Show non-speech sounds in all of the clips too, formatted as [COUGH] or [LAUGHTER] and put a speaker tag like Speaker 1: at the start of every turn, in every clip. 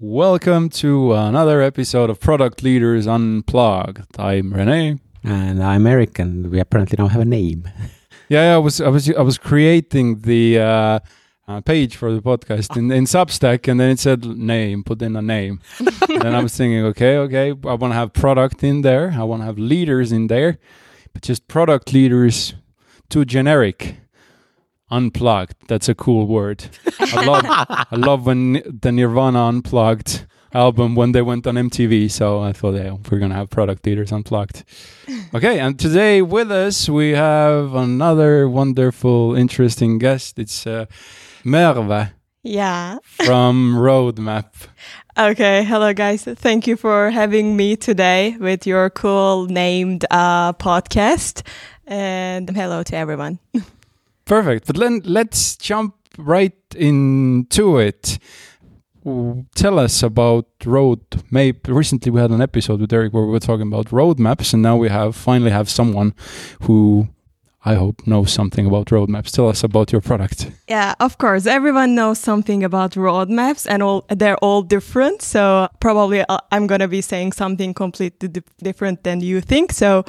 Speaker 1: Welcome to another episode of Product Leaders Unplugged. I'm Rene.
Speaker 2: And I'm Erik, and we apparently now have a name. [LAUGHS]
Speaker 1: Yeah, yeah I was I was I was creating the uh, uh, page for the podcast in, in Substack, and then it said name, put in a name. and I was thinking, [LAUGHS] okay, okay, I want to have product in there, I want to have leaders in there, but just product leaders too generic. Unplugged. That's a cool word. I love I [LAUGHS] love when the Nirvana Unplugged album when they went on MTV. So I thought, yeah, we're gonna have product leaders unplugged. Okay, and today with us we have another wonderful, interesting guest. It's uh, Merve.
Speaker 3: Yeah.
Speaker 1: From Roadmape.
Speaker 3: Okay, hello guys. Thank you for having me today with your cool named uh, podcast. And hello to everyone. [LAUGHS]
Speaker 1: Perfect. But then let's jump right into it. Tell us about Roadmape. Recently, we had an episode with Erik where we were talking about roadmaps, and now we have finally have someone who I hope know something about roadmaps. Tell us about your product.
Speaker 3: Yeah, of course. Everyone knows something about roadmaps and all they're all different. So probably uh, I'm going to be saying something completely di- different than you think. So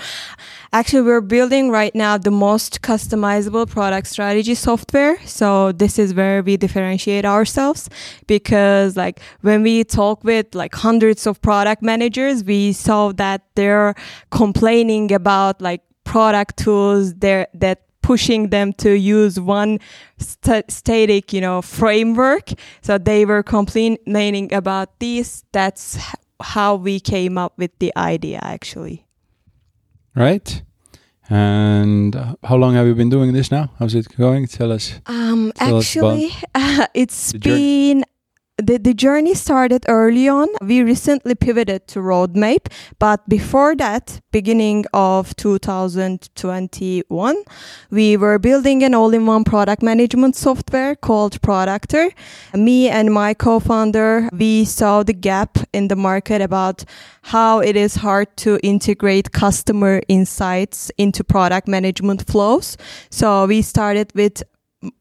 Speaker 3: actually we're building right now the most customizable product strategy software. So this is where we differentiate ourselves because like when we talk with like hundreds of product managers, we saw that they're complaining about like product tools there that pushing them to use one st- static, you know, framework. So they were complaining about this. That's how we came up with the idea, actually.
Speaker 1: Right. And how long have you been doing this now? How's it going? Tell us.
Speaker 3: Um, tell actually, us [LAUGHS] uh, it's been the, the journey started early on. We recently pivoted to Roadmape, but before that, beginning of 2021, we were building an all-in-one product management software called Productor. Me and my co-founder, we saw the gap in the market about how it is hard to integrate customer insights into product management flows. So we started with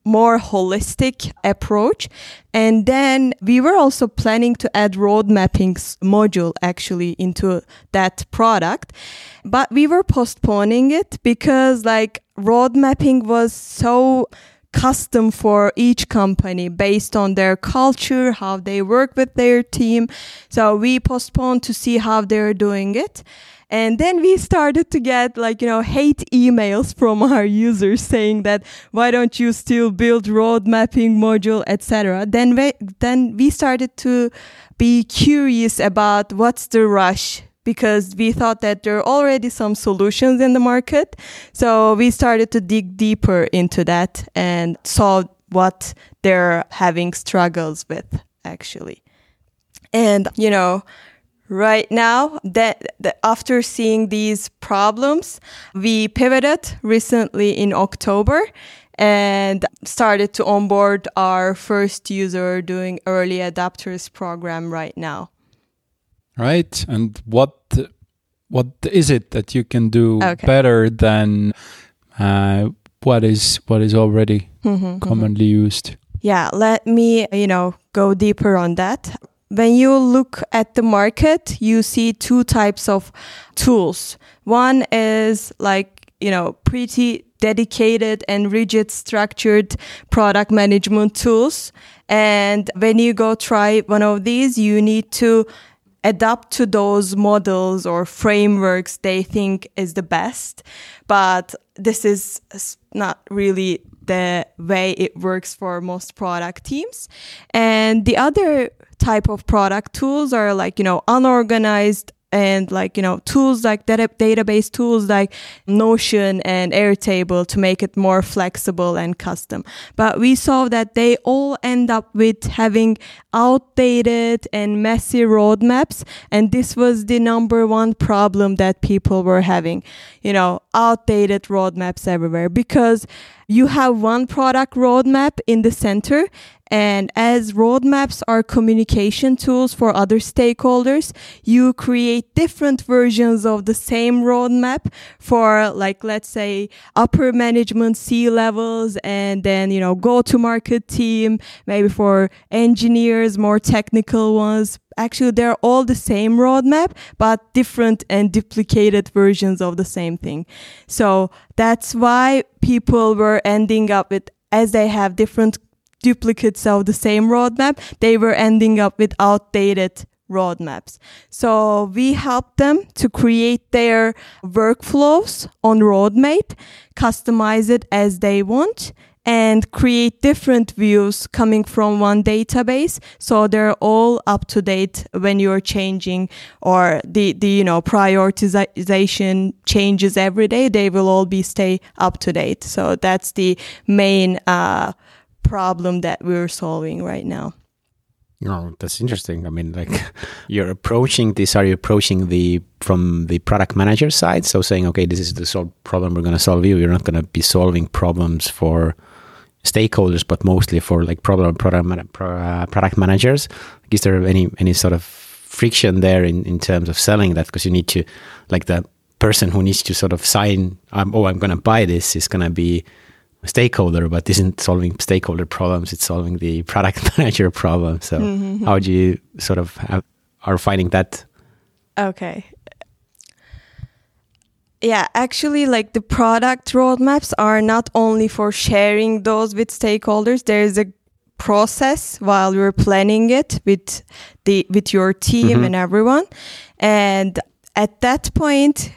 Speaker 3: more holistic approach. And then we were also planning to add road mapping module actually into that product, but we were postponing it because like road mapping was so custom for each company based on their culture, how they work with their team. So we postponed to see how they're doing it. And then we started to get like, you know, hate emails from our users saying that why don't you still build road mapping module, etc. Then we, then we started to be curious about what's the rush because we thought that there are already some solutions in the market. So we started to dig deeper into that and saw what they're having struggles with actually. And, you know, right now that, that, after seeing these problems we pivoted recently in october and started to onboard our first user doing early adapters program right now
Speaker 1: right and what what is it that you can do okay. better than uh, what is what is already mm-hmm, mm-hmm. commonly mm-hmm. used
Speaker 3: yeah let me you know go deeper on that when you look at the market, you see two types of tools. One is like, you know, pretty dedicated and rigid structured product management tools. And when you go try one of these, you need to adapt to those models or frameworks they think is the best. But this is not really the way it works for most product teams. And the other type of product tools are like, you know, unorganized and like you know tools like data database tools like notion and airtable to make it more flexible and custom. But we saw that they all end up with having outdated and messy roadmaps and this was the number one problem that people were having you know outdated roadmaps everywhere. Because you have one product roadmap in the center and as roadmaps are communication tools for other stakeholders, you create different versions of the same roadmap for like, let's say upper management C levels and then, you know, go to market team, maybe for engineers more technical ones. Actually, they're all the same roadmap, but different and duplicated versions of the same thing. So that's why people were ending up with, as they have different duplicates of the same roadmap, they were ending up with outdated roadmaps. So we help them to create their workflows on Roadmape, customize it as they want and create different views coming from one database so they're all up to date when you're changing or the, the you know prioritization changes every day they will all be stay up to date so that's the main uh, problem that we're solving right now
Speaker 2: Oh, that's interesting. I mean, like [LAUGHS] you're approaching this. Are you approaching the from the product manager side? So saying, okay, this is the solve problem we're going to solve. You. You're not going to be solving problems for stakeholders, but mostly for like problem product uh, product managers. Is there any any sort of friction there in in terms of selling that? Because you need to, like the person who needs to sort of sign, um, oh, I'm going to buy this is going to be a stakeholder, but isn't solving stakeholder problems. It's solving the [LAUGHS] product [LAUGHS] manager problem. So mm-hmm. how do you sort of have, are finding that?
Speaker 3: Okay. Yeah, actually, like the product roadmaps are not only for sharing those with stakeholders. There is a process while you're planning it with the with your team mm-hmm. and everyone. And at that point,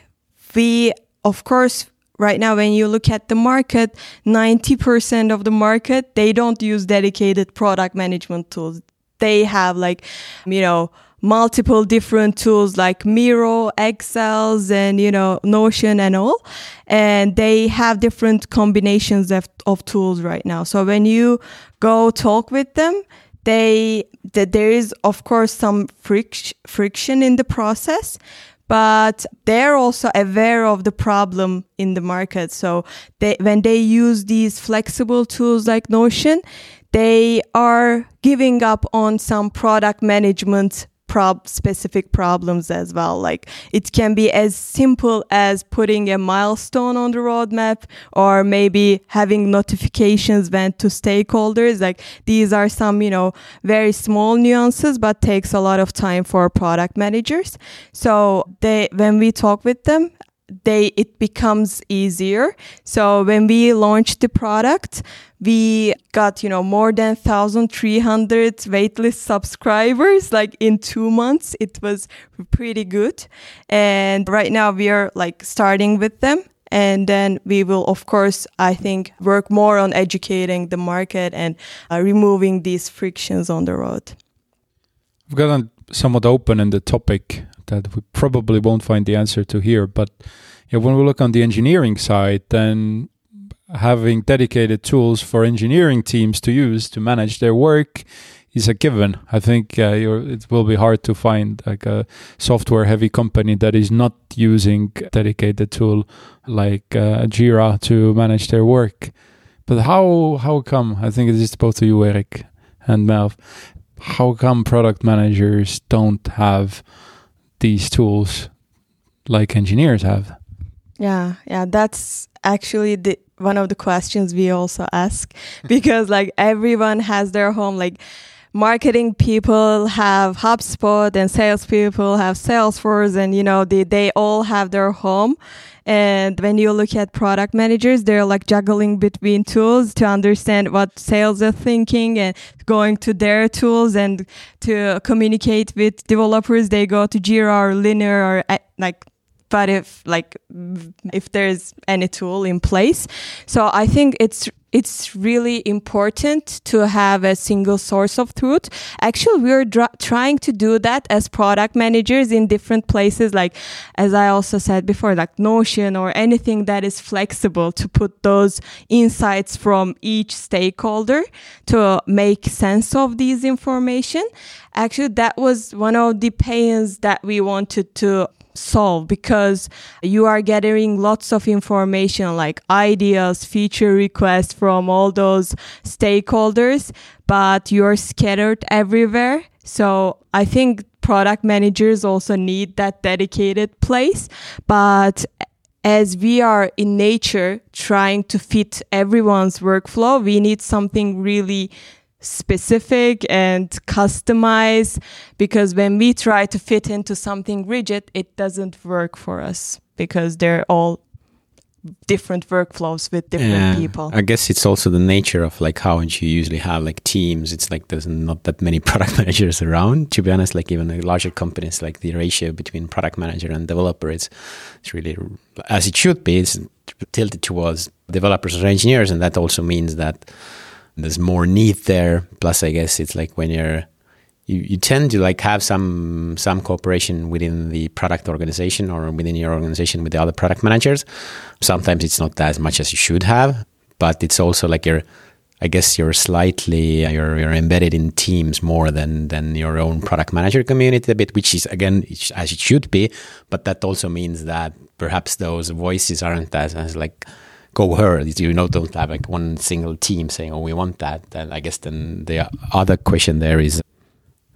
Speaker 3: we of course right now when you look at the market 90% of the market they don't use dedicated product management tools they have like you know multiple different tools like Miro, Excels, and you know Notion and all, and they have different combinations of, of tools right now. So when you go talk with them, they that there is of course some fric- friction in the process, but they're also aware of the problem in the market. So they, when they use these flexible tools like Notion, they are giving up on some product management prob- specific problems as well. Like it can be as simple as putting a milestone on the roadmap or maybe having notifications went to stakeholders. Like these are some, you know, very small nuances, but takes a lot of time for product managers. So they, when we talk with them, they it becomes easier. So when we launched the product we got you know more than 1300 waitlist subscribers like in 2 months. It was pretty good. And right now we are like starting with them. And then we will of course i think work more on educating the market and uh, removing these frictions on the road.
Speaker 1: We've gotten somewhat open in the topic that we probably won't find the answer to here. But when we look on the engineering side, then having dedicated tools for engineering teams to use to manage their work is a given. I think uh, it will be hard to find like a software heavy company that is not using dedicated tool like uh, Jira to manage their work. But how how come? I think it is both to you, Erik and Merve. How come product managers don't have these tools like engineers have?
Speaker 3: Yeah, yeah, that's actually the one of the questions we also ask [LAUGHS] because like everyone has their home like marketing people have HubSpot and sales people have Salesforce and you know they, they all have their home and when you look at product managers, they're like juggling between tools to understand what sales are thinking and going to their tools and to communicate with developers. They go to Jira or Linear or uh, like but if like if there's any tool in place so i think it's it's really important to have a single source of truth. Actually, we're trying to do that as product managers in different places, like, as I also said before, like Notion or anything that is flexible to put those insights from each stakeholder to make sense of these information. Actually, that was one of the pains that we wanted to solve because you are gathering lots of information like ideas, feature requests from all those stakeholders, but you're scattered everywhere. So I think product managers also need that dedicated place, but as we are in nature trying to fit everyone's workflow, we need something really specific and customized because when we try to fit into something rigid, it doesn't work for us because they're all different workflows with different
Speaker 2: Yeah.
Speaker 3: people.
Speaker 2: I guess it's also the nature of like how you usually have like teams. It's like there's not that many [LAUGHS] product managers around. To be honest, like even the larger companies, like the ratio between product manager and developer, it's it's really as it should be. It's tilted towards developers or engineers, and that also means that there's more need there. Plus, I guess it's like when you're you, you tend to like have some some cooperation within the product organization or within your organization with the other product managers. Sometimes it's not as much as you should have, but it's also like you're I guess you're slightly you're, you're embedded in teams more than than your own product manager community a bit, which is again as it should be. But that also means that perhaps those voices aren't as, as like go heard. You know, don't have like one single team saying, "Oh, we want that." Then I guess then the other question there is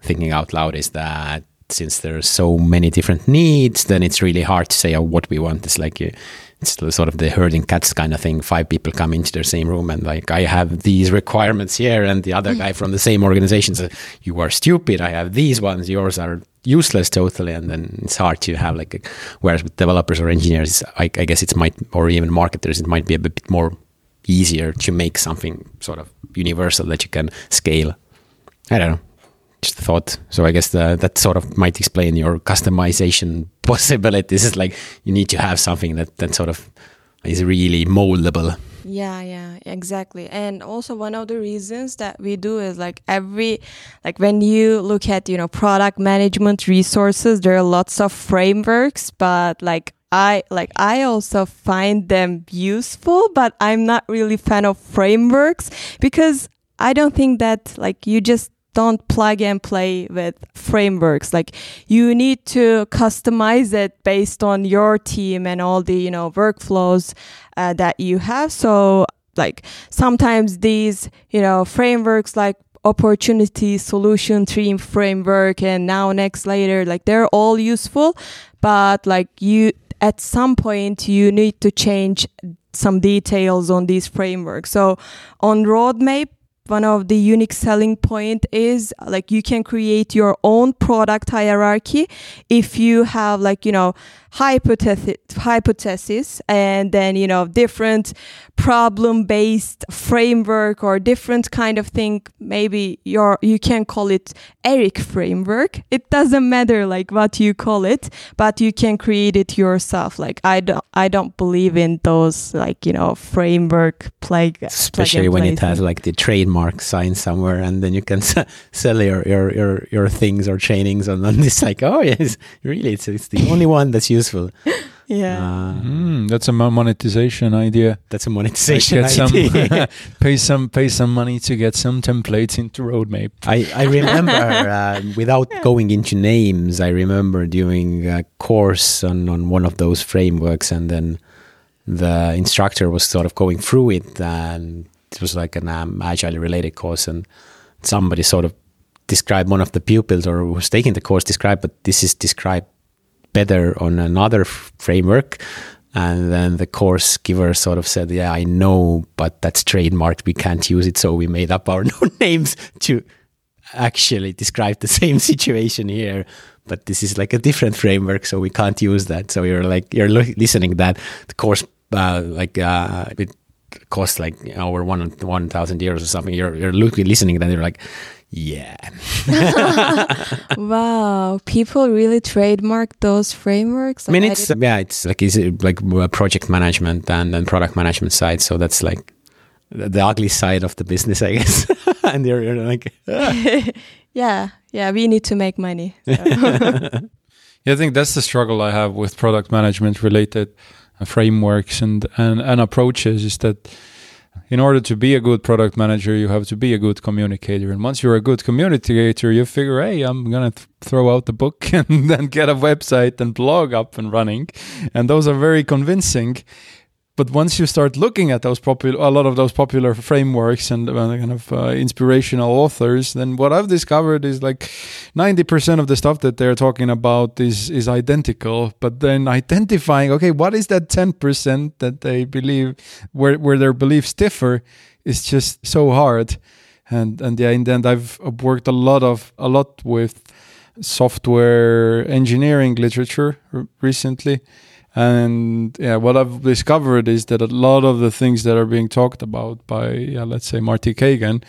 Speaker 2: thinking out loud is that since there are so many different needs, then it's really hard to say oh, what we want. It's like it's sort of the herding cats kind of thing. Five people come into the same room and like I have these requirements here, and the other mm. guy from the same organization says, "You are stupid. I have these ones. Yours are." useless totally and then it's hard to have like a, whereas with developers or engineers I, I guess it might or even marketers it might be a bit more easier to make something sort of universal that you can scale i don't know just thought. So I guess the, that sort of might explain your customization [LAUGHS] possibilities. It's like you need to have something that, that sort of is really moldable.
Speaker 3: Yeah, yeah, exactly. And also one of the reasons that we do is like every like when you look at, you know, product management resources, there are lots of frameworks, but like I like I also find them useful, but I'm not really fan of frameworks because I don't think that like you just don't plug and play with frameworks. Like you need to customize it based on your team and all the you know workflows uh, that you have. So like sometimes these you know frameworks like opportunity solution tree framework and now next later like they're all useful but like you at some point you need to change some details on these frameworks. So on Roadmape one of the unique selling point is like you can create your own product hierarchy if you have like you know hypothesis hypothesis and then you know different problem based framework or different kind of thing. Maybe your you can call it Erik framework. It doesn't matter like what you call it but you can create it yourself. Like i don't i don't believe in those like you know framework play
Speaker 2: Especially when it has like the trademark sign somewhere, and then you can sell your your your, your things or trainings, and then it's like, oh yes, really, it's it's the only one that's useful. [LAUGHS]
Speaker 3: yeah
Speaker 2: Uh,
Speaker 1: Mm, that's a monetization idea.
Speaker 2: that's a monetization
Speaker 1: Get some,
Speaker 2: idea. [LAUGHS]
Speaker 1: pay some, pay some money to get some templates into Roadmape.
Speaker 2: I, I remember, [LAUGHS] uh, without going into names, I remember doing a course on, on one of those frameworks, and then the instructor was sort of going through it, and it was like an um, agile related course, and somebody sort of described one of the pupils or who was taking the course described, but this is described better on another f- framework. And then the course giver sort of said, Yeah, I know, but that's trademarked. We can't use it. So we made up our [LAUGHS] own names to actually describe the same [LAUGHS] situation here. But this is like a different framework, so we can't use that. So you're like, you're listening that the course, uh, like, uh, it costs like over one 1,000 euros or something. You're, you're looking, listening, then you're like, yeah. [LAUGHS]
Speaker 3: wow people really trademark those frameworks
Speaker 2: I mean, it's
Speaker 3: didn't-
Speaker 2: yeah, it's like is it like uh, project management and then product management side. So that's like the, the ugly side of the business, I guess. [LAUGHS] and you're, you're like, [LAUGHS]
Speaker 3: yeah yeah we need to make money so.
Speaker 1: Yeah, I think that's the struggle I have with product management related uh, frameworks and, and, and approaches is that in order to be a good product manager, you have to be a good communicator. And once you're a good communicator, you figure, hey, I'm going to th- throw out the book [LAUGHS] and then get a website and blog up and running. And those are very convincing. But once you start looking at those popular, a lot of those popular frameworks and uh, kind of uh, inspirational authors, then what I've discovered is like ninety percent of the stuff that they're talking about is is identical. But then identifying, okay, what is that ten percent that they believe where where their beliefs differ is just so hard. and and yeah, in the end, I've worked a lot of a lot with software engineering literature recently. And yeah, what I've discovered is that a lot of the things that are being talked about by, yeah, let's say Marty Cagan,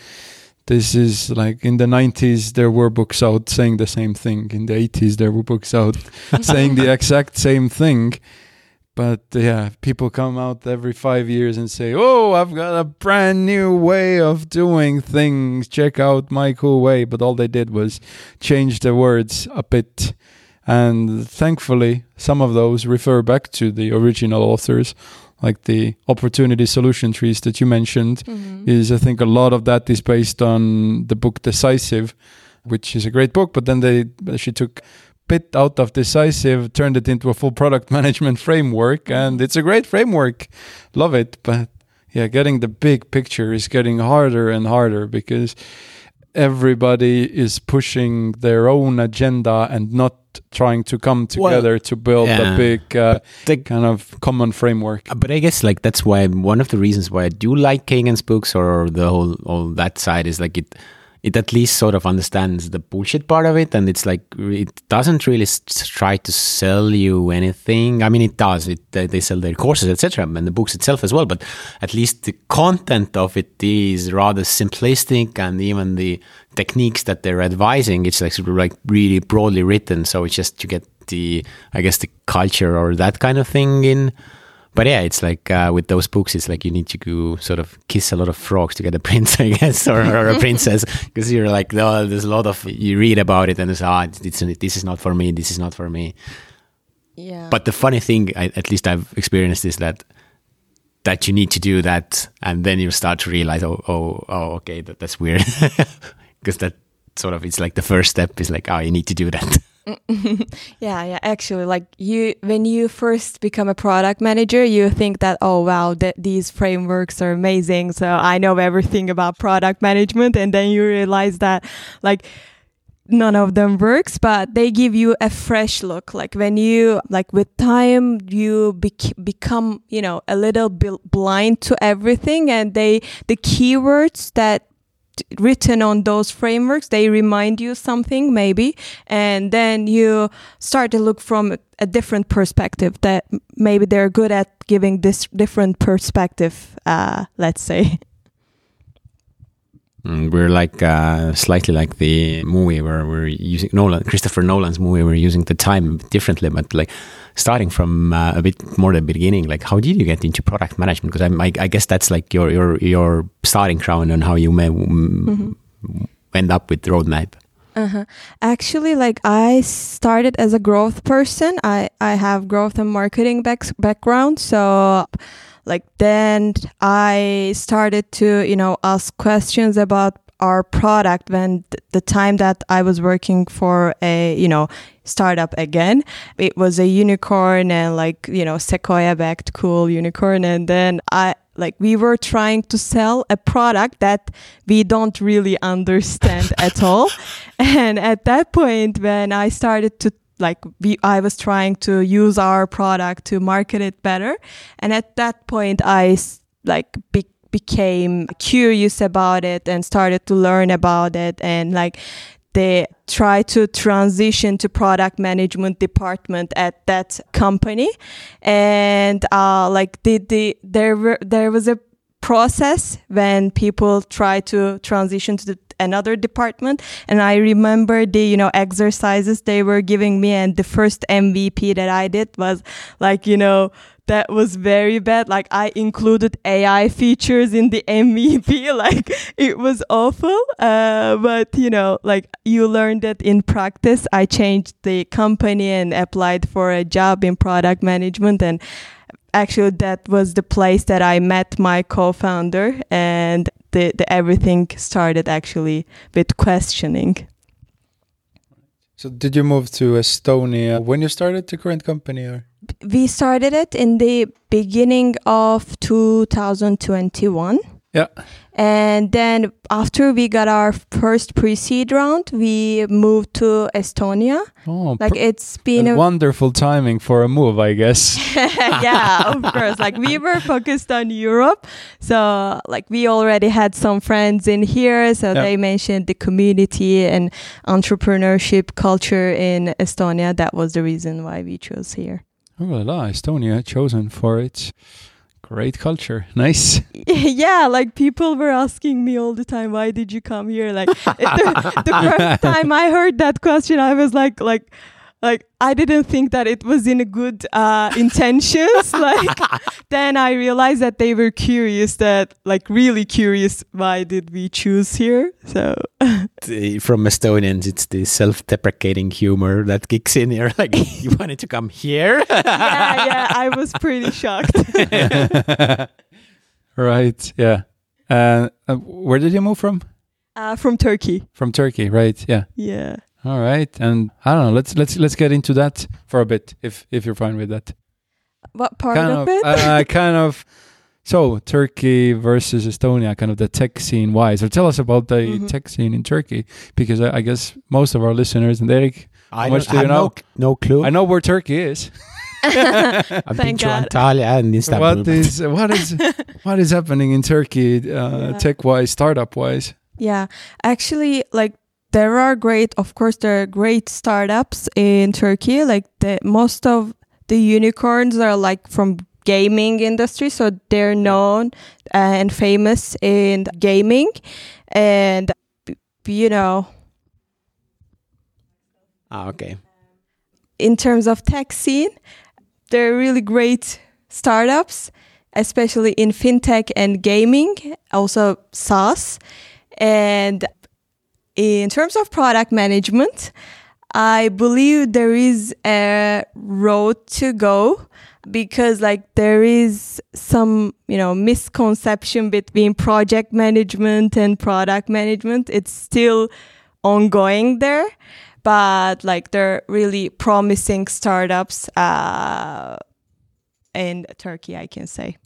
Speaker 1: this is like in the 90s there were books out saying the same thing. In the 80s there were books out [LAUGHS] saying the exact same thing. But yeah people come out every 5 years and say oh i've got a brand new way of doing things. Check out my cool way. But all they did was change the words a bit and thankfully some of those refer back to the original authors like the opportunity solution trees that you mentioned
Speaker 3: Mhm.
Speaker 1: is I think a lot of that is based on the book Decisive, which is a great book, but then they she took bit out of Decisive, turned it into a full product [LAUGHS] management framework, and it's a great framework. Love it, but yeah, getting the big picture is getting harder and harder because everybody is pushing their own agenda and not trying to come
Speaker 2: Well,
Speaker 1: together to build
Speaker 2: yeah.
Speaker 1: a big uh,
Speaker 2: The-
Speaker 1: kind of common framework.
Speaker 2: Uh, But I guess like that's why one of the reasons why I do like Cagan's books or the whole all that side is like it it at least sort of understands the bullshit part of it and it's like it doesn't really try to sell you anything. I mean it does. It they, sell their courses etc. and the books itself as well. But at least the content of it is rather simplistic and even the techniques that they're advising it's like like really broadly written. So it's just to get the I guess the culture or that kind of thing in but yeah, it's like uh, with those books, it's like you need to go sort of kiss a lot of frogs to get a [LAUGHS] prince, I guess, or, or a [LAUGHS] princess, because you're like, oh, there's a lot of you read about it and it's ah, it's, this is not for me, this is not for me.
Speaker 3: Yeah.
Speaker 2: But the funny thing, I, at least I've experienced, is that that you need to do that, and then you start to realize, oh, oh, oh, okay, that, that's weird, [LAUGHS] because that sort of it's like the first step is like, oh, you need to do that. [LAUGHS]
Speaker 3: yeah, yeah. Actually, like you, when you first become a product manager, you think that, oh wow, that these frameworks are amazing. So I know everything about product management, and then you realize that, like, none of them works, but they give you a fresh look. Like when you, like with time, you bec- become, you know, a little bit blind to everything, and they, the keywords that written on those frameworks they remind you something maybe and then you start to look from a different perspective that maybe they're good at giving this different perspective uh, let's say [LAUGHS]
Speaker 2: Mm, We're like uh, slightly like the movie where we're using Nolan, Christopher Nolan's movie. We're using the time differently, but like starting from uh, a bit more the beginning. Like, how did you get into product management? Because I, I guess that's like your your your starting ground on how you may mm, end up with Roadmape.
Speaker 3: Uh-huh. Actually, like I started as a growth person. I I have growth and marketing back- background, so like then I started to you know ask questions about our product when th- the time that I was working for a you know startup again. It was a unicorn and like you know Sequoia backed cool unicorn, and then I like we were trying to sell a product that we don't really understand at all [LAUGHS] and at that point when i started to like we i was trying to use our product to market it better. And at that point I like be- became curious about it and started to learn about it and like they try to transition to product management department at that company. And uh like the, the there were there was a process when people try to transition to the, another department. And i remember the you know exercises they were giving me and the first mvp that i did was like you know that was very bad. Like i included ai features in the [LAUGHS] mvp like it was awful. Uh, but you know like you learned that in practice. I changed the company and applied for a job in product management and actually that was the place that I met my co-founder and the, the everything started actually with questioning.
Speaker 1: So did you move to Estonia when you started the current company or?
Speaker 3: We started it in the beginning of 2021
Speaker 1: Yeah.
Speaker 3: And then after we got our first pre-seed round, we moved to Estonia.
Speaker 1: Oh,
Speaker 3: Like it's been
Speaker 1: a wonderful timing for a move, I guess. [LAUGHS] [LAUGHS]
Speaker 3: yeah, of course. Like we were focused on Europe. So like we already had some friends in here. So
Speaker 1: Yeah.
Speaker 3: they mentioned the community and entrepreneurship culture in Estonia. That was the reason why we chose here.
Speaker 1: Oh la la, Estonia chosen for its great culture. Nice. [LAUGHS]
Speaker 3: yeah, like people were asking me all the time, why did you come here? Like the, the first [LAUGHS] time I heard that question, I was like, like, like I didn't think that it was in a good uh, intentions. [LAUGHS] like then I realized that they were curious, that like really curious, why did we choose here? So [LAUGHS]
Speaker 2: The- from Estonians, it's the self-deprecating humor that kicks in here. [LAUGHS] Like, you wanted to come here?
Speaker 3: yeah, yeah, I was pretty shocked.
Speaker 1: right. Yeah. Uh, uh, where did you move from?
Speaker 3: uh, from Turkey.
Speaker 1: From Turkey, right? Yeah.
Speaker 3: Yeah.
Speaker 1: All right. And I don't know. Let's let's let's get into that for a bit, if if you're fine with that.
Speaker 3: What part
Speaker 1: kind
Speaker 3: of,
Speaker 1: of,
Speaker 3: it?
Speaker 1: uh, [LAUGHS] kind of. So Turkey versus Estonia, kind of the tech scene wise. So tell us about the
Speaker 3: Mhm.
Speaker 1: tech scene in Turkey, because I, I guess most of our listeners and Erik,
Speaker 2: I
Speaker 1: much
Speaker 2: don't-
Speaker 1: do you
Speaker 2: have no,
Speaker 1: know?
Speaker 2: no clue.
Speaker 1: I know where Turkey is. [LAUGHS]
Speaker 2: I've been
Speaker 3: Thank
Speaker 2: to Antalya and Istanbul.
Speaker 1: what is what is [LAUGHS] what is happening in Turkey, uh,
Speaker 3: Yeah.
Speaker 1: tech wise, startup wise?
Speaker 3: Yeah, actually, like there are great, of course, there are great startups in Turkey. Like the most of the unicorns are like from gaming industry, so they're known and famous in gaming, and you know,
Speaker 2: Ah, okay.
Speaker 3: in terms of tech scene, there are really great startups, especially in fintech and gaming, also SaaS. And in terms of product management, I believe there is a road to go because like there is some, you know, misconception between project management and product management. It's still ongoing there but like they're really promising startups uh, in Turkey, I can say.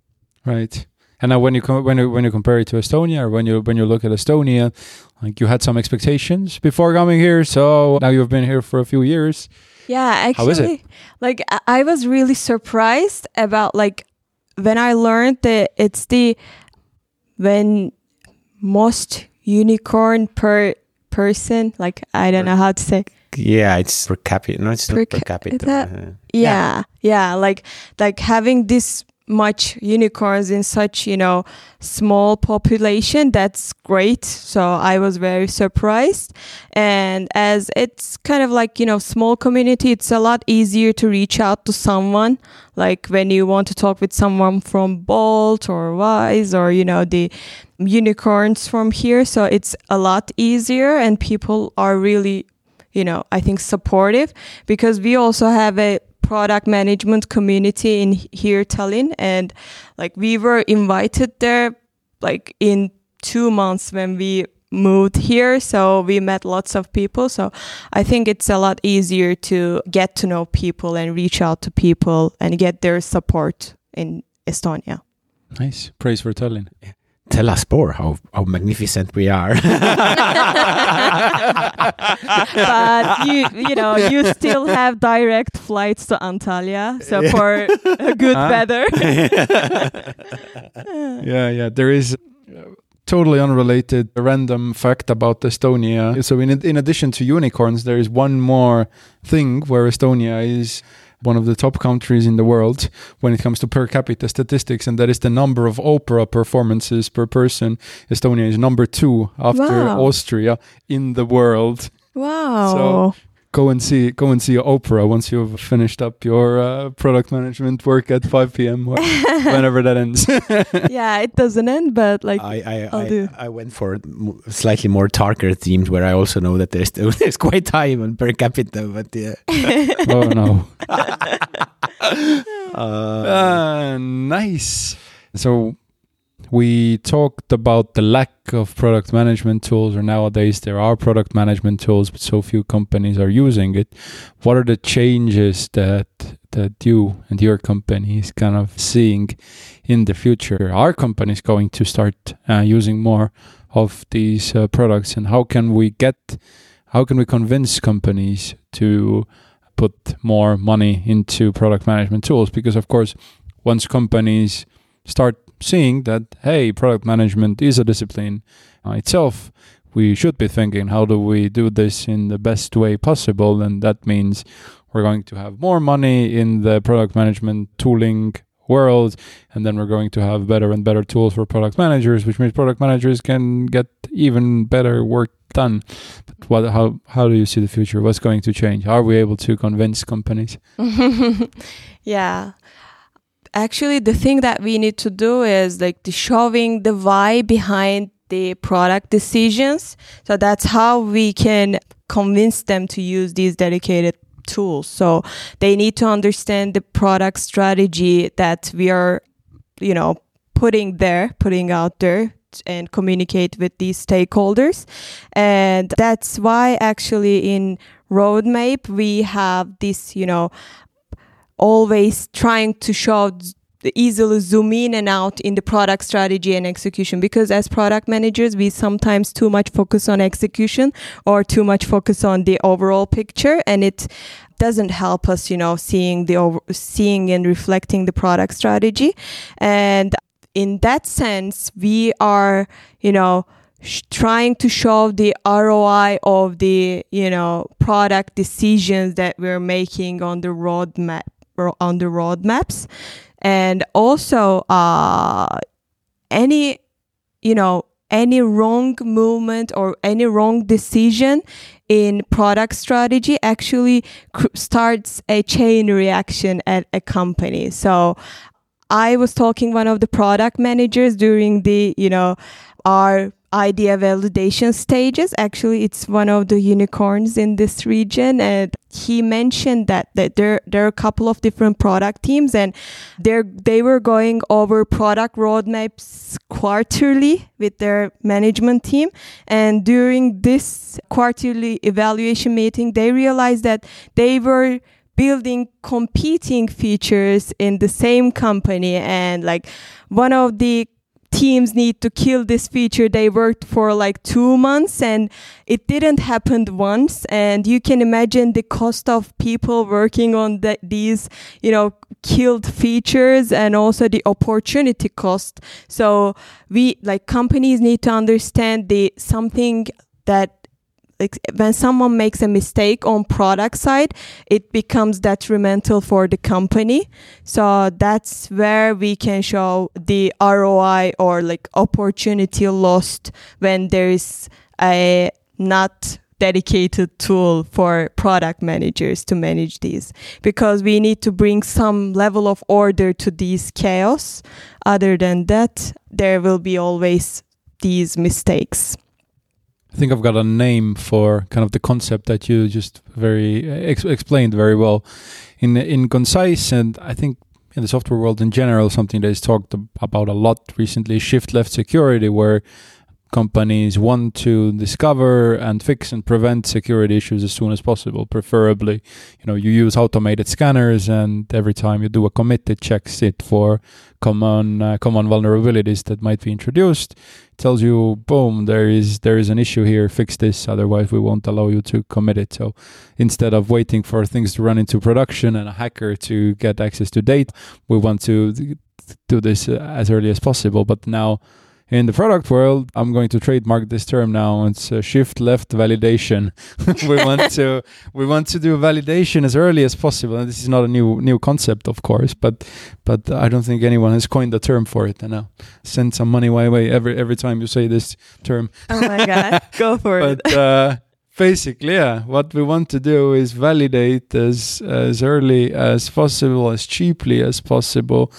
Speaker 1: Right. And now, when you com- when you when you compare it to Estonia, or when you when you look at Estonia, like you had some expectations before coming here, so now you've been here for a few years.
Speaker 3: Yeah, actually,
Speaker 1: How is it?
Speaker 3: like I- I was really surprised about like when I learned that it's the when most unicorn per person, like I don't know how to say.
Speaker 2: Yeah, it's per capita. No, it's
Speaker 3: Per
Speaker 2: not per capita.
Speaker 3: that-
Speaker 2: Uh,
Speaker 3: yeah yeah like like having this much unicorns in such you know small population. That's great. So i was very surprised. And as it's kind of like you know small community it's a lot easier to reach out to someone. Like when you want to talk with someone from bolt or wise or you know the unicorns from here. So it's a lot easier and people are really you know i think supportive because we also have a product management community in here Tallinn and like we were invited there like in 2 months when we moved here so we met lots of people so i think it's a lot easier to get to know people and reach out to people and get their support in estonia
Speaker 1: Nice. Praise for Tallinn.
Speaker 2: Tell us more how, how magnificent we are. [LAUGHS]
Speaker 3: but you you know you still have direct flights to antalya so
Speaker 2: Yeah.
Speaker 3: for a good
Speaker 1: Huh?
Speaker 3: weather [LAUGHS] [LAUGHS]
Speaker 1: Yeah, yeah. There is uh, totally unrelated random fact about Estonia. So in in addition to unicorns, there is one more thing where Estonia is one of the top countries in the world when it comes to per capita statistics, and that is the number of opera performances per person. Estonia is number two after
Speaker 3: Wow.
Speaker 1: Austria in the world.
Speaker 3: wow
Speaker 1: Go and see go and see opera once you've finished up your uh, product management work at 5 p.m. or [LAUGHS] whenever that ends. [LAUGHS]
Speaker 3: yeah it doesn't end but like
Speaker 2: I, I,
Speaker 3: I'll
Speaker 2: I,
Speaker 3: do.
Speaker 2: I went for slightly more darker themes where I also know that there's [LAUGHS] there's quite high on per capita, but yeah.
Speaker 1: oh no.
Speaker 2: Uh,
Speaker 1: Ah, nice. So we talked about the lack of product management tools, or nowadays there are product management tools, but so few companies are using it. What are the changes that that you and your company is kind of seeing in the future? Are companies going to start uh, using more of these uh, products, and how can we get, how can we convince companies to put more money into product management tools? Because of course, once companies start seeing that hey, product management is a discipline uh, itself, we should be thinking how do we do this in the best way possible, and that means we're going to have more money in the product management tooling world. And then we're going to have better and better tools for product managers which means product managers can get even better work done. But what how how do you see the future? What's going to change? Are we able to convince companies? [LAUGHS]
Speaker 3: Yeah actually the thing that we need to do is like the showing the why behind the product decisions so that's how we can convince them to use these dedicated tools. So they need to understand the product strategy that we are, you know, putting there, putting out there and communicate with these stakeholders. And that's why actually in Roadmape we have this, you know, always trying to show easily zoom in and out in the product strategy and execution. Because as product managers we sometimes too much focus on execution or too much focus on the overall picture. And it doesn't help us you know seeing the over, seeing and reflecting the product strategy. And in that sense we are you know sh- trying to show the ROI of the you know product decisions that we're making on the roadmap on the roadmaps. And also uh, any you know any wrong movement or any wrong decision in product strategy actually cr- starts a chain reaction at a company. So i was talking one of the product managers during the you know our idea validation stages. Actually, it's one of the unicorns in this region. And he mentioned that, that there, there are a couple of different product teams and they they were going over product roadmaps quarterly with their management team. And during this quarterly evaluation meeting, they realized that they were building competing features in the same company and like one of the teams need to kill this feature. They worked for like two months and it didn't happen once. And you can imagine the cost of people working on the, these you know killed features and also the opportunity cost. So we like companies need to understand the something that when someone makes a mistake on product side it becomes detrimental for the company. So that's where we can show the roi or like opportunity lost when there's a not dedicated tool for product managers to manage these. Because we need to bring some level of order to these chaos. Other than that there will be always these mistakes
Speaker 1: I think I've got a name for kind of the concept that you just very ex- explained very well. In in concise and I think in the software world in general something that is talked about a lot recently shift left security where companies want to discover and fix and prevent security issues as soon as possible preferably you know you use automated scanners and every time you do a commit it checks it for common uh, common vulnerabilities that might be introduced it tells you boom there is there is an issue here fix this otherwise we won't allow you to commit it. So instead of waiting for things to run into production and a hacker to get access to data we want to do this as early as possible. But now in the product world, I'm going to trademark this term now. It's uh, shift left validation. [LAUGHS] we [LAUGHS] want to we want to do validation as early as possible. And this is not a new new concept, of course, but but I don't think anyone has coined the term for it. And now send some money my way every every time you say this term.
Speaker 3: Oh my god, [LAUGHS] go for
Speaker 1: but, it. Uh, basically, yeah, what we want to do is validate as as early as possible, as cheaply as possible,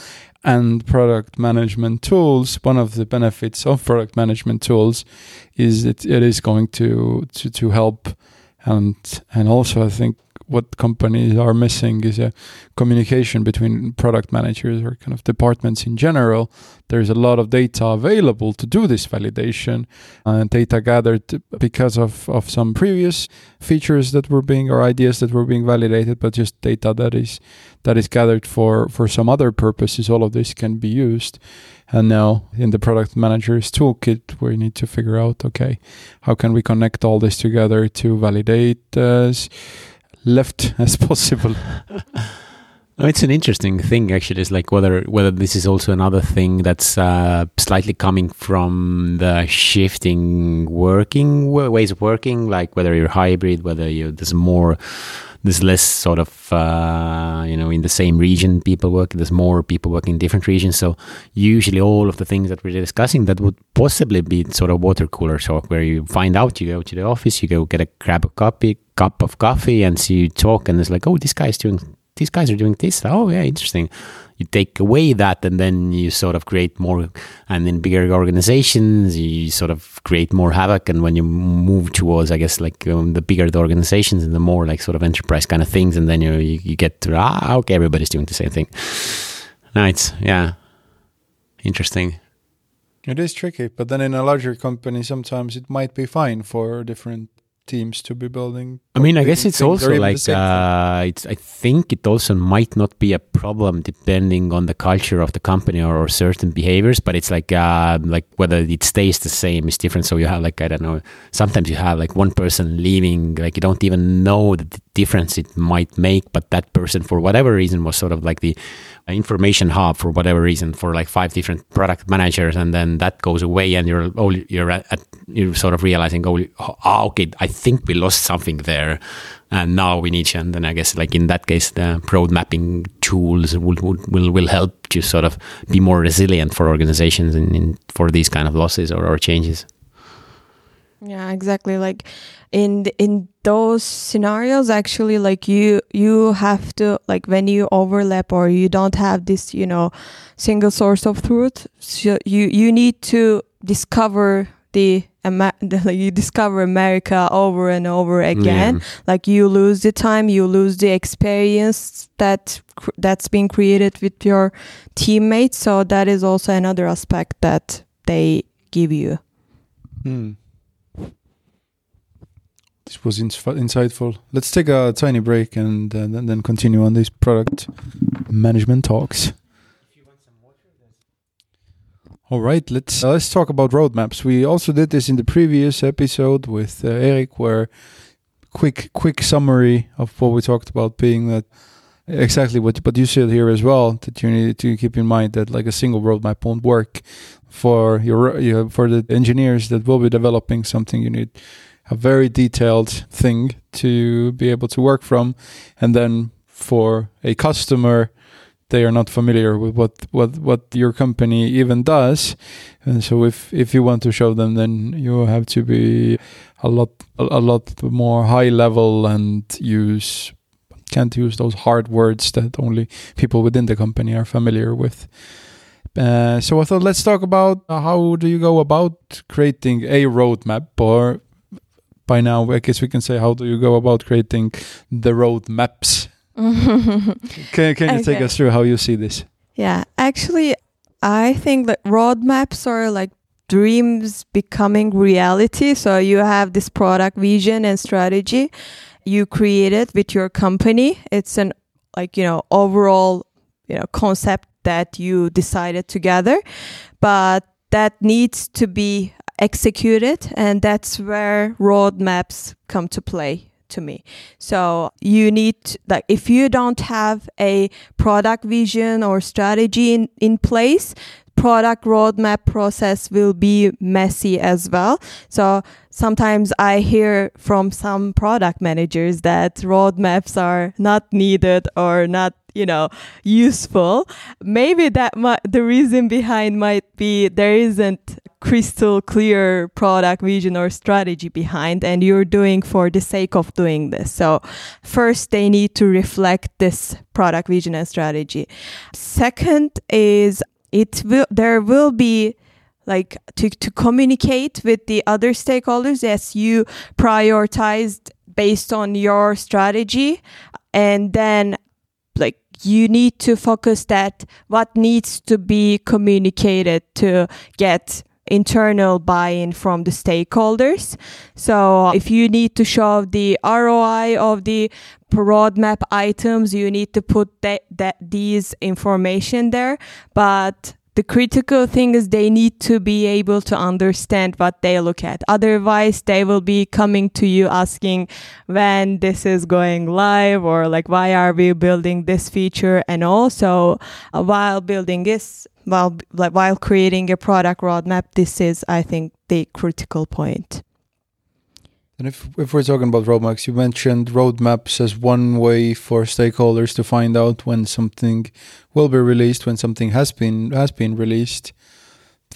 Speaker 1: and product management tools, one of the benefits of product management tools is that it is going to, to, to help and and also I think what companies are missing is a communication between product managers or kind of departments in general. There's a lot of data available to do this validation, and data gathered because of, of some previous features that were being or ideas that were being validated, but just data that is that is gathered for for some other purposes. All of this can be used. And now in the product manager's toolkit, we need to figure out okay, how can we connect all this together to validate as left [LAUGHS] as possible? [LAUGHS]
Speaker 2: It's an interesting thing actually. It's like whether whether this is also another thing that's uh, slightly coming from the shifting working ways of working, like whether you're hybrid, whether you there's more there's less sort of uh, you know in the same region people work there's more people working in different regions. So usually all of the things that we're discussing that would possibly be sort of water cooler talk where you find out you go to the office you go get a grab a copy cup of coffee and see you talk and it's like oh this guy's doing these guys are doing this. Oh yeah interesting you take away that and then you sort of create more and in bigger organizations you sort of create more havoc. And when you move towards i guess like um, the bigger the organizations and the more like sort of enterprise kind of things and then you you, you get to ah okay everybody's doing the same thing. Nice. Yeah. Interesting.
Speaker 1: It is tricky but then in a larger company sometimes it might be fine for different teams to be building.
Speaker 2: I mean, I guess it's also like uh, it's. I think it also might not be a problem depending on the culture of the company or, or certain behaviors, but it's like uh, like whether it stays the same is different. So you have like I don't know. Sometimes you have like one person leaving, like you don't even know the difference it might make, but that person for whatever reason was sort of like the information hub for whatever reason for like five different product managers and then that goes away and you're oh, you're at, you're sort of realizing oh, oh okay I think we lost something there and now we need and then I guess like in that case the road mapping tools will will will help to sort of be more resilient for organizations in, in for these kind of losses or, or changes
Speaker 3: yeah exactly like in in those scenarios actually like you you have to like when you overlap or you don't have this you know single source of truth so you you need to discover the [LAUGHS] like you discover America over and over again. Yeah. Like you lose the time, you lose the experience that that's been created with your teammates. So that is also another aspect that they give you.
Speaker 1: Hmm. This was insightful. Let's take a tiny break and uh, then continue on these product management talks. All right, let's uh, let's talk about roadmaps. We also did this in the previous episode with uh, Erik, where quick quick summary of what we talked about being that exactly what but you said here as well that you need to keep in mind that like a single roadmap won't work for your, your for the engineers that will be developing something. You need a very detailed thing to be able to work from. And then for a customer, they are not familiar with what, what, what your company even does. And so if, if you want to show them, then you have to be a lot, a lot more high level and use, can't use those hard words that only people within the company are familiar with. Uh, so I thought let's talk about how do you go about creating a roadmap or by now, I guess we can say, how do you go about creating the road maps? [LAUGHS] can can you okay. take us through how you see this?
Speaker 3: Yeah, actually, I think that roadmaps are like dreams becoming reality. So you have this product vision and strategy you created with your company. It's an like you know overall you know concept that you decided together, but that needs to be executed and that's where roadmaps come to play to me so you need like if you don't have a product vision or strategy in, in place product roadmap process will be messy as well. So sometimes I hear from some product managers that roadmaps are not needed or not you know useful maybe that might, the reason behind might be there isn't crystal clear product vision or strategy behind and you're doing for the sake of doing this. So first they need to reflect this product vision and strategy. Second is it will there will be like to, to communicate with the other stakeholders as you prioritized based on your strategy. And then like you need to focus that what needs to be communicated to get internal buy-in from the stakeholders. So if you need to show the ROI of the roadmap items, you need to put that, that these information there. But the critical thing is they need to be able to understand what they look at. Otherwise, they will be coming to you asking when this is going live or like, why are we building this feature? And also uh, while building this, while, like, while creating a product roadmap, this is, I think, the critical point.
Speaker 1: And if, if we're talking about roadmaps, you mentioned roadmaps as one way for stakeholders to find out when something will be released, when something has been has been released.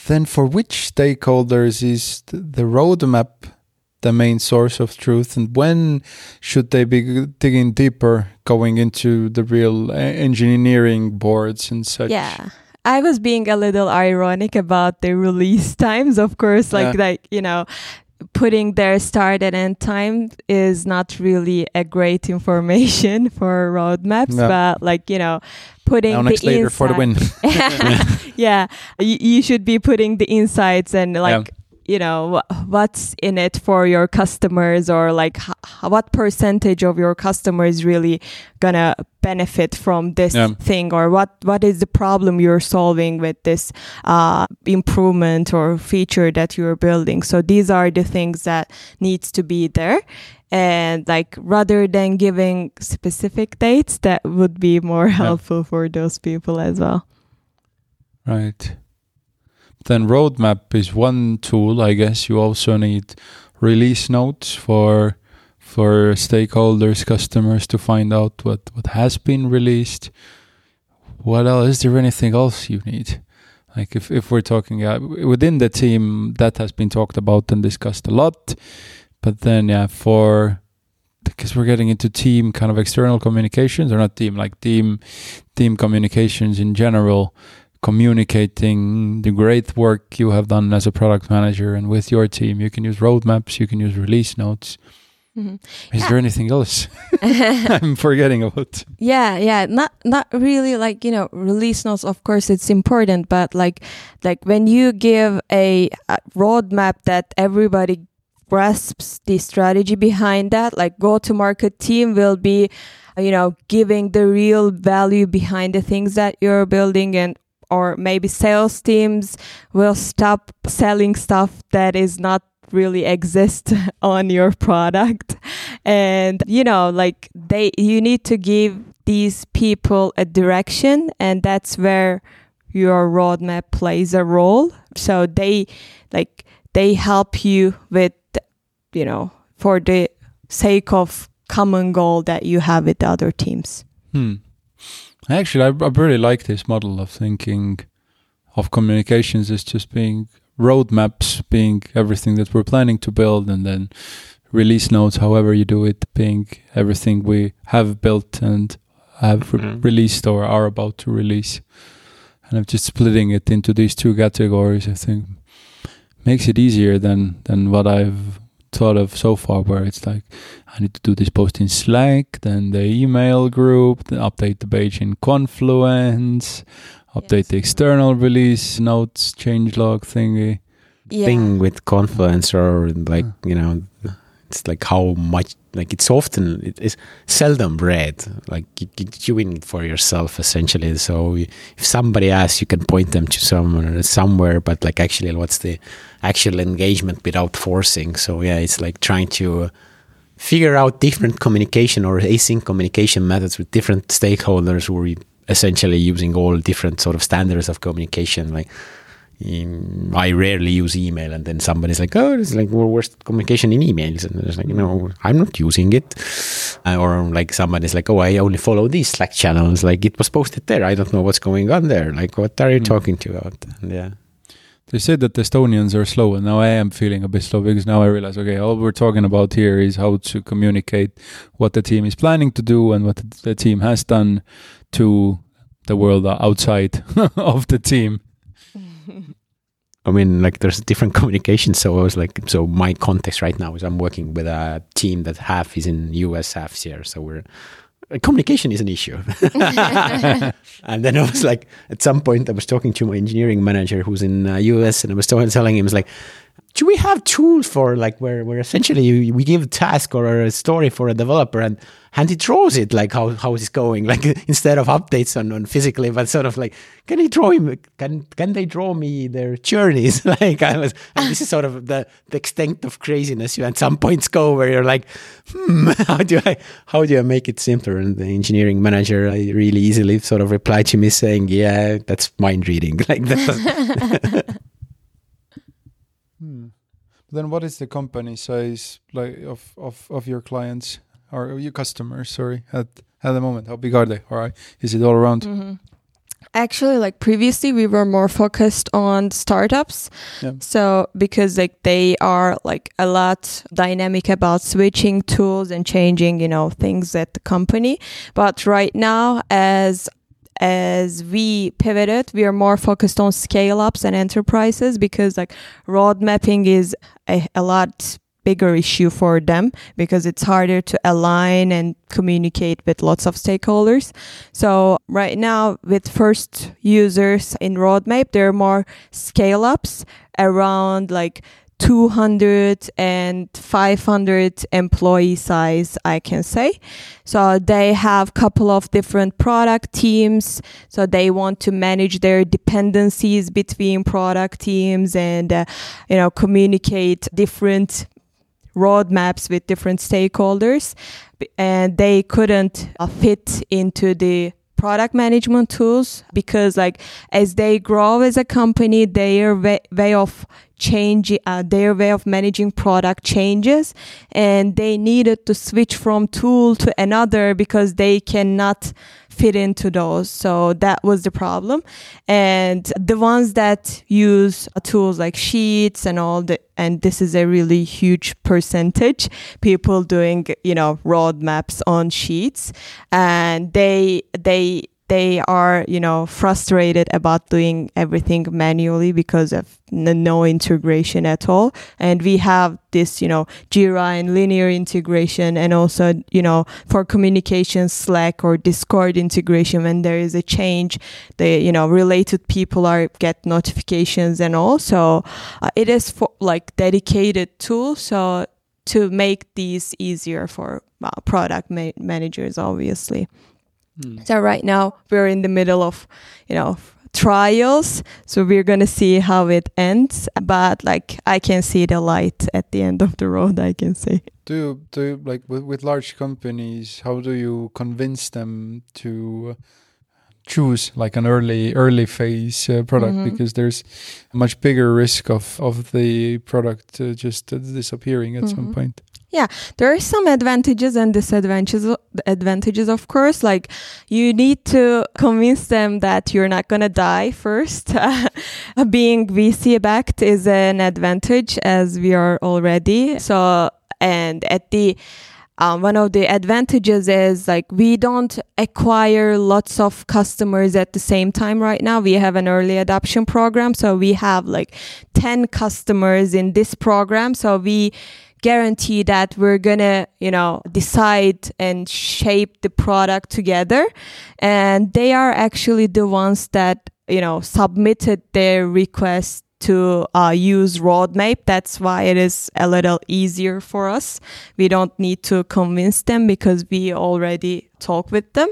Speaker 1: Then, for which stakeholders is the roadmap the main source of truth, and when should they be digging deeper, going into the real eh, engineering boards and such?
Speaker 3: Yeah. I was being a little ironic about the release [LAUGHS] times, of course, like yeah. like you know, putting their start and end time is not really a great information [LAUGHS] for roadmaps, no. but like, you know, putting
Speaker 1: now
Speaker 3: the
Speaker 1: next later for the win. [LAUGHS]
Speaker 3: yeah. You, you, should be putting the insights and like, you know what's in it for your customers or like what percentage of your customers really gonna benefit from this yeah. thing? Or what what is the problem you're solving with this uh, improvement or feature that you're building? So these are the things that needs to be there. And like rather than giving specific dates that would be more helpful for those people as well.
Speaker 1: Right then roadmap is one tool. I guess you also need release notes for for stakeholders, customers to find out what what has been released. What else? Is there anything else you need? Like if if we're talking uh, within the team, that has been talked about and discussed a lot. But then yeah, for because we're getting into team kind of external communications or not team like team team communications in general communicating the great work you have done as a product manager and with your team. You can use roadmaps, you can use release notes. Mm-hmm. Is yeah. there anything else [LAUGHS] [LAUGHS] I'm forgetting about?
Speaker 3: Yeah, yeah, not not really like you know release notes. Of course, it's important, but like like when you give a, a roadmap that everybody grasps the strategy behind that, like go to market team will be you know giving the real value behind the things that you're building and or maybe sales teams will stop selling stuff that is not really exist [LAUGHS] on your product. And you know like they you need to give these people a direction and that's where your roadmap plays a role. So they like they help you with you know for the sake of common goal that you have with the other teams.
Speaker 1: Hmm. Actually, I, I really like this model of thinking of communications as just being roadmaps, being everything that we're planning to build, and then release notes, however you do it, being everything we have built and have re- mm-hmm. released or are about to release. And I'm just splitting it into these two categories. I think makes it easier than than what I've thought of so far where it's like I need to do this post in Slack, then the email group, then update the page in Confluence, update yes. the external release notes, change log thingy.
Speaker 2: Yeah. Thing with Confluence or like, you know, it's like how much like it's often it is seldom read. Like you, you it for yourself essentially. So if somebody asks you can point them to somewhere somewhere but like actually what's the actual engagement without forcing? So yeah it's like trying to figure out different communication or async communication methods with different stakeholders who are essentially using all different sort of standards of communication. Like I rarely use email, and then somebody's like, "Oh, it's like well, worst communication in emails," and it's like, you know, I'm not using it, uh, or like somebody's like, "Oh, I only follow these Slack channels. Like it was posted there. I don't know what's going on there. Like what are you mm. talking to about?" And yeah.
Speaker 1: They said that Estonians are slow, and now I am feeling a bit slow because now I realize, okay, all we're talking about here is how to communicate what the team is planning to do and what the team has done to the world outside [LAUGHS] of the team
Speaker 2: I mean, like there's different [LAUGHS] communication. So I was like, so my context right now is I'm working with a team that half is in US, half here. So we're communication is an issue. [LAUGHS] and then I was like, at some point, I was talking to my engineering manager who's in uh, US, and I was telling him, I was like, do we have tools for like where where essentially we give a task or a story for a developer and and he draws it like how how it's going? [LAUGHS] Like instead of updates on, on physically but sort of like can he draw him can can they draw me their journeys? [LAUGHS] Like I was and this is sort of the the extent of craziness you at some points go where you're like hmm [LAUGHS] how do I how do I make it simpler? And the engineering manager I really easily sort of replied to me saying yeah that's mind reading. Like that
Speaker 1: Hmm. Then what is the company size like of of of your clients or your customers? Sorry, at at the moment, how big are they? All right, is it all around?
Speaker 3: Mm-hmm. Actually, like previously, we were more focused on startups.
Speaker 1: Yeah.
Speaker 3: So because like they are like a lot dynamic about switching tools and changing, you know, things at the company. But right now, as as we pivoted, we are more focused on scale ups and enterprises because like road mapping is a, a lot bigger issue for them because it's harder to align and communicate with lots of stakeholders. So right now with first users in Roadmape, there are more scale ups around like 200 and 500 employee size i can say. So they have a couple of different product teams. So they want to manage their dependencies between product teams and uh, you know communicate different roadmaps with different stakeholders. And they couldn't uh, fit into the product management tools because like as they grow as a company their way, of change uh, their way of managing product changes. And they needed to switch from tool to another because they cannot fit into those. So that was the problem. And the ones that use tools like Sheets and all the, and this is a really huge percentage, people doing, you know, roadmaps on Sheets and they, they, they are, you know, frustrated about doing everything manually because of no integration at all. And we have this, you know, Jira and Linear integration and also, you know, for communication, Slack or Discord integration. When there is a change, the, you know, related people are get notifications and also uh, it is for like dedicated tool. So to make these easier for uh, product ma- managers, obviously.
Speaker 1: Mm.
Speaker 3: So right now we're in the middle of, you know, trials. So we're going to see how it ends. But like I can see the light at the end of the road, I can say.
Speaker 1: Do you, do you, like with, with large companies, how do you convince them to choose like an early early phase uh, product
Speaker 3: Mhm.
Speaker 1: because there's a much bigger risk of of the product uh, just uh, disappearing at some
Speaker 3: Mhm.
Speaker 1: Point.
Speaker 3: there are some advantages and disadvantages advantages of course like you need to convince them that you're not going to die first [LAUGHS] being vc backed is an advantage as we are already so and at the um, one of the advantages is like we don't acquire lots of customers at the same time right now. We have an early adoption program. So we have like 10 customers in this program. So we guarantee that we're gonna, you know, decide and shape the product together. And they are actually the ones that, you know, submitted their request to uh, use Roadmape. That's why it is a little easier for us. We don't need to convince them because we already talk with them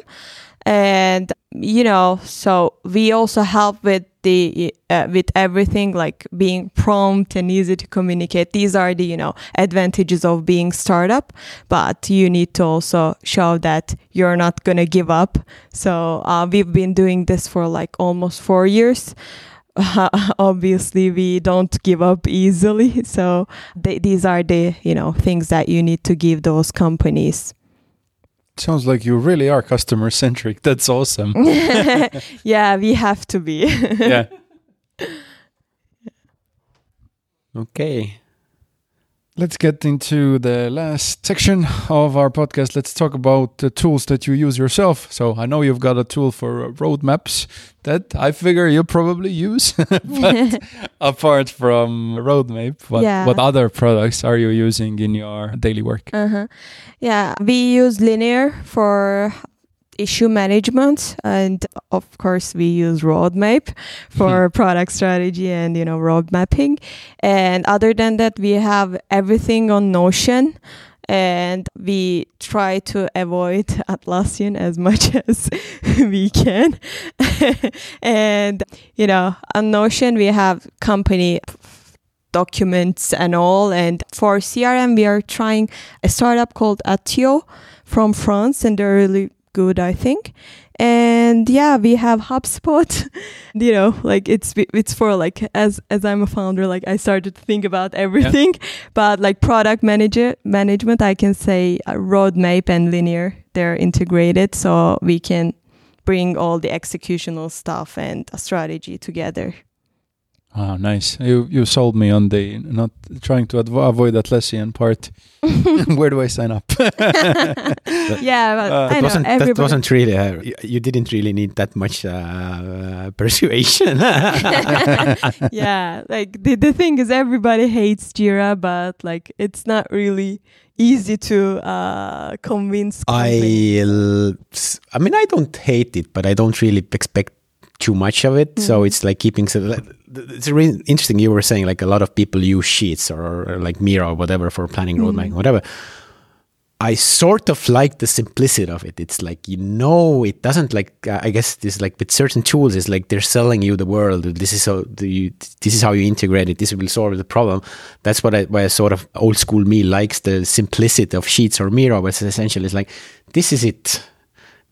Speaker 3: and you know so we also help with the uh, with everything like being prompt and easy to communicate. These are the you know advantages of being startup but you need to also show that you're not going to give up. So uh, we've been doing this for like almost 4 years. [LAUGHS] Obviously we don't give up easily. So th- these are the you know things that you need to give those companies
Speaker 1: Sounds like you really are customer centric. [LAUGHS] That's awesome. [LAUGHS]
Speaker 3: yeah we have to be
Speaker 1: yeah. [LAUGHS]
Speaker 2: Okay.
Speaker 1: Let's get into the last section of our podcast. Let's talk about the tools that you use yourself. So I know you've got a tool for roadmaps that I figure you probably use. [LAUGHS] but [LAUGHS] apart from Roadmape, what,
Speaker 3: Yeah.
Speaker 1: what other products are you using in your daily work?
Speaker 3: Uh-huh. Yeah, we use Linear for issue management and of course we use Roadmape for hmm. product strategy and you know road mapping and other than that we have everything on Notion and we try to avoid [LAUGHS] Atlassian as much [LAUGHS] as we can. [LAUGHS] and you know, on Notion we have company documents and all. And for CRM, we are trying a startup called Attio from France, and they're really good, I think. And yeah, we have HubSpot. [LAUGHS] you know, like it's it's for like as as I'm a founder, like I started to think about everything. But like product manager management, I can say uh, Roadmape and Linear they're integrated, so we can bring all the executional stuff and strategy together.
Speaker 1: Oh, nice. You you sold me on the not trying to advo- avoid Atlassian part. [LAUGHS] [LAUGHS] Where do I sign up? [LAUGHS]
Speaker 3: yeah, but
Speaker 1: Uh,
Speaker 3: I
Speaker 2: That
Speaker 3: know
Speaker 2: wasn't,
Speaker 3: everybody.
Speaker 2: that wasn't really, uh, y- you didn't really need that much uh, persuasion.
Speaker 3: yeah, like the the thing is, everybody hates Jira, but like it's not really easy to uh convince. companies.
Speaker 2: I mean, I don't hate it, but I don't really expect too much of it. So
Speaker 3: Mhm.
Speaker 2: it's like keeping. So it's really interesting. You were saying like a lot of people use Sheets or, or like Miro or whatever for planning, road mapping, whatever. I sort of like the simplicity of it. It's like you know, it doesn't like. Uh, I guess this like with certain tools, it's like they're selling you the world. This is how the, you, this is how you integrate it. This will solve the problem. That's what I, why I sort of old school me likes the simplicity of Sheets or Miro. But essentially, it's like this is it.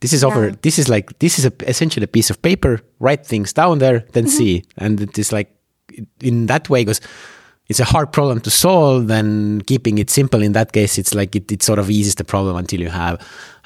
Speaker 2: This is over.
Speaker 3: Yeah.
Speaker 2: This is like this is a, essentially a piece of paper. Write things down there, then
Speaker 3: Mm-hmm.
Speaker 2: see. And it is like in that way because it's a hard problem to solve. Then keeping it simple in that case, it's like it, it sort of eases the problem until you have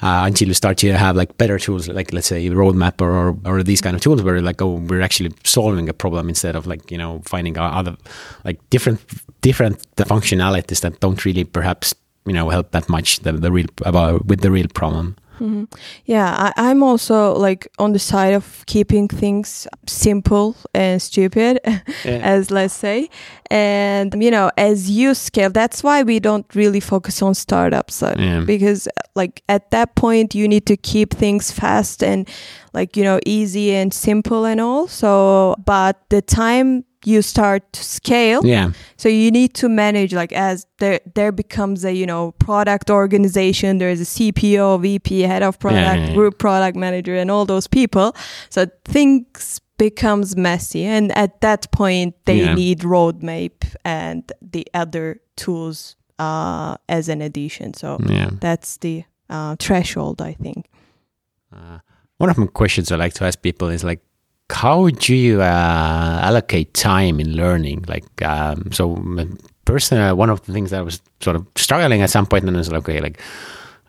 Speaker 2: uh, until you start to have like better tools, like let's say a roadmap or, or or these kind of tools where like oh we're actually solving a problem instead of like you know finding other like different different functionalities that don't really perhaps you know help that much the, the real about with the real problem.
Speaker 3: Mhm. Yeah, I, I'm also like on the side of keeping things simple and stupid, [LAUGHS] as let's say. And you know, as you scale, that's why we don't really focus on startups uh,
Speaker 2: Yeah.
Speaker 3: because, like, at that point, you need to keep things fast and like you know easy and simple and all. So, but the time you start to scale,
Speaker 2: Yeah.
Speaker 3: so you need to manage like as there there becomes a you know product organization. There's a CPO, VP, head of product,
Speaker 2: yeah, yeah.
Speaker 3: group product manager, and all those people. So things becomes messy, and at that point they need Roadmape and the other tools uh, as an addition. So that's the uh, threshold, I think.
Speaker 2: Uh, one of my questions I like to ask people is like, how do you uh, allocate time in learning? Like, um, so personally, one of the things that I was sort of struggling at some point, and I was like, okay, like,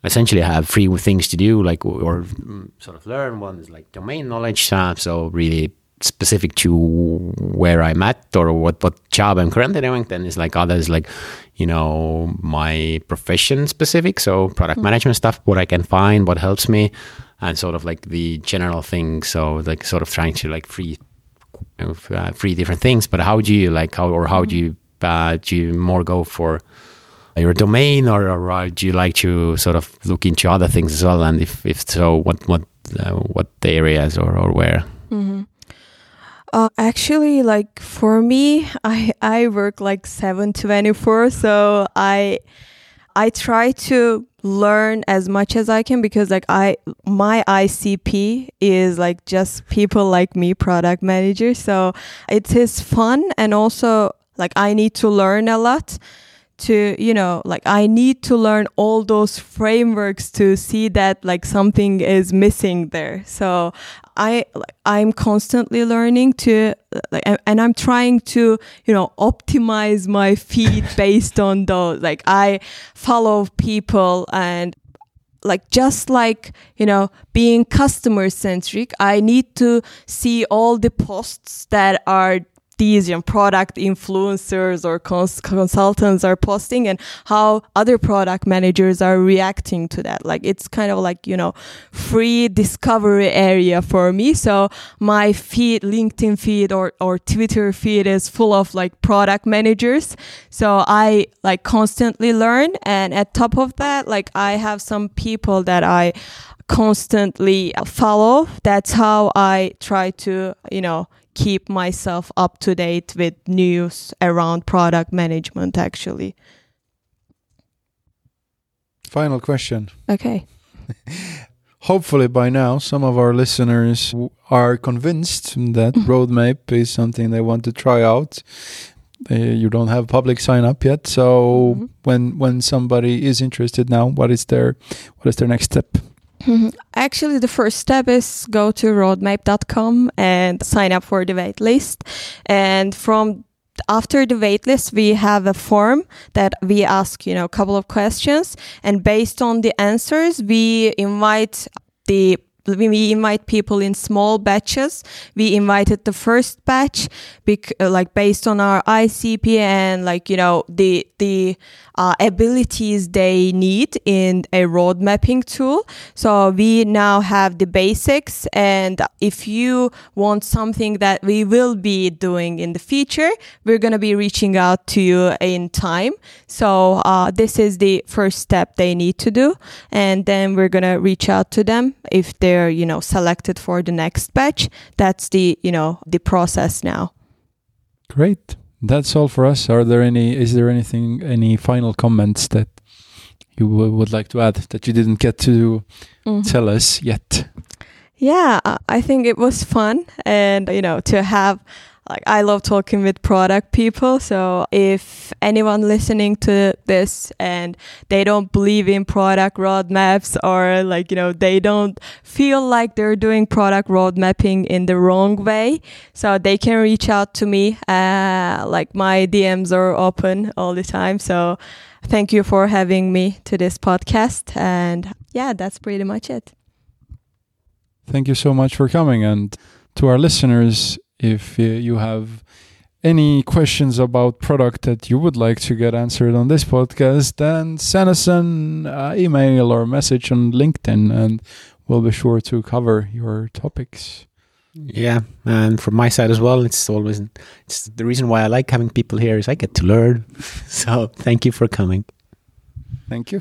Speaker 2: essentially, I have three things to do, like, or, mm, sort of learn. One is like domain knowledge, uh, so really specific to where I'm at or what what job I'm currently doing. Then is like others like, you know, my profession specific, so product management stuff, what I can find, what helps me and sort of like the general thing. So like sort of trying to like free, uh, free different things. But how do you like how or how do you uh, do you more go for your domain or, or do you like to sort of look into other things as well? And if if so, what what uh, what the areas or or where?
Speaker 3: Mm-hmm. Uh, actually, like for me, [LAUGHS] I I work like seven twenty four, so I I try to learn as much as I can because like I my ICP is like just people like me, product managers. So it is fun and also like I need to learn a lot to you know like i need to learn all those frameworks to see that like something is missing there. So i i'm constantly learning to like and- and i'm trying to you know optimize my feed [LAUGHS] based on those. Like i follow people and like just like you know being customer centric i need to see all the posts that are these product influencers or cons- consultants are posting and how other product managers are reacting to that. Like it's kind of like, you know, free discovery area for me. So my feed, LinkedIn feed or, or Twitter feed is full of like product managers. So I like constantly learn. And at top of that, like I have some people that I constantly follow. That's how I try to, you know, keep myself up to date with news around product management actually.
Speaker 1: Final question.
Speaker 3: Okay. [LAUGHS]
Speaker 1: Hopefully, by now, some of our listeners are convinced that
Speaker 3: Mm-hmm. [LAUGHS]
Speaker 1: Roadmape is something they want to try out. Uh, you don't have public sign up yet, so
Speaker 3: Mhm.
Speaker 1: when when somebody is interested now, what is their what is their next step?
Speaker 3: Mhm. Actually, the first step is go to roadmape.com and sign up for the wait list. And from after the wait list, we have a form that we ask, you know, a couple of questions. And based on the answers, we invite the we invite people in small batches. We invited the first batch, bec- uh, like based on our ICP and like you know the the uh, abilities they need in a road mapping tool. So we now have the basics, and if you want something that we will be doing in the future, we're gonna be reaching out to you in time. So uh, this is the first step they need to do, and then we're gonna reach out to them if they're you know selected for the next batch. That's the you know the process now.
Speaker 1: Great. That's all for us. Are there any? Is there anything? Any final comments that you w- would like to add that you didn't get to
Speaker 3: Mhm.
Speaker 1: tell us yet?
Speaker 3: Yeah, I think it was fun and you know to have like I love talking with product people. So if anyone listening to this and they don't believe in product roadmaps or like you know they don't feel like they're doing product roadmapping in the wrong way, so they can reach out to me. Uh, like my DMs are open all the time. So thank you for having me to this podcast. And yeah, that's pretty much it.
Speaker 1: Thank you so much for coming. And to our listeners, if uh, you have any questions about product that you would like to get answered on this podcast, then send us an uh, email or message on LinkedIn, and we'll be sure to cover your topics.
Speaker 2: Yeah, and from my side as well, it's always it's the reason why I like having people here is I get to learn. [LAUGHS] So thank you for coming.
Speaker 1: Thank you.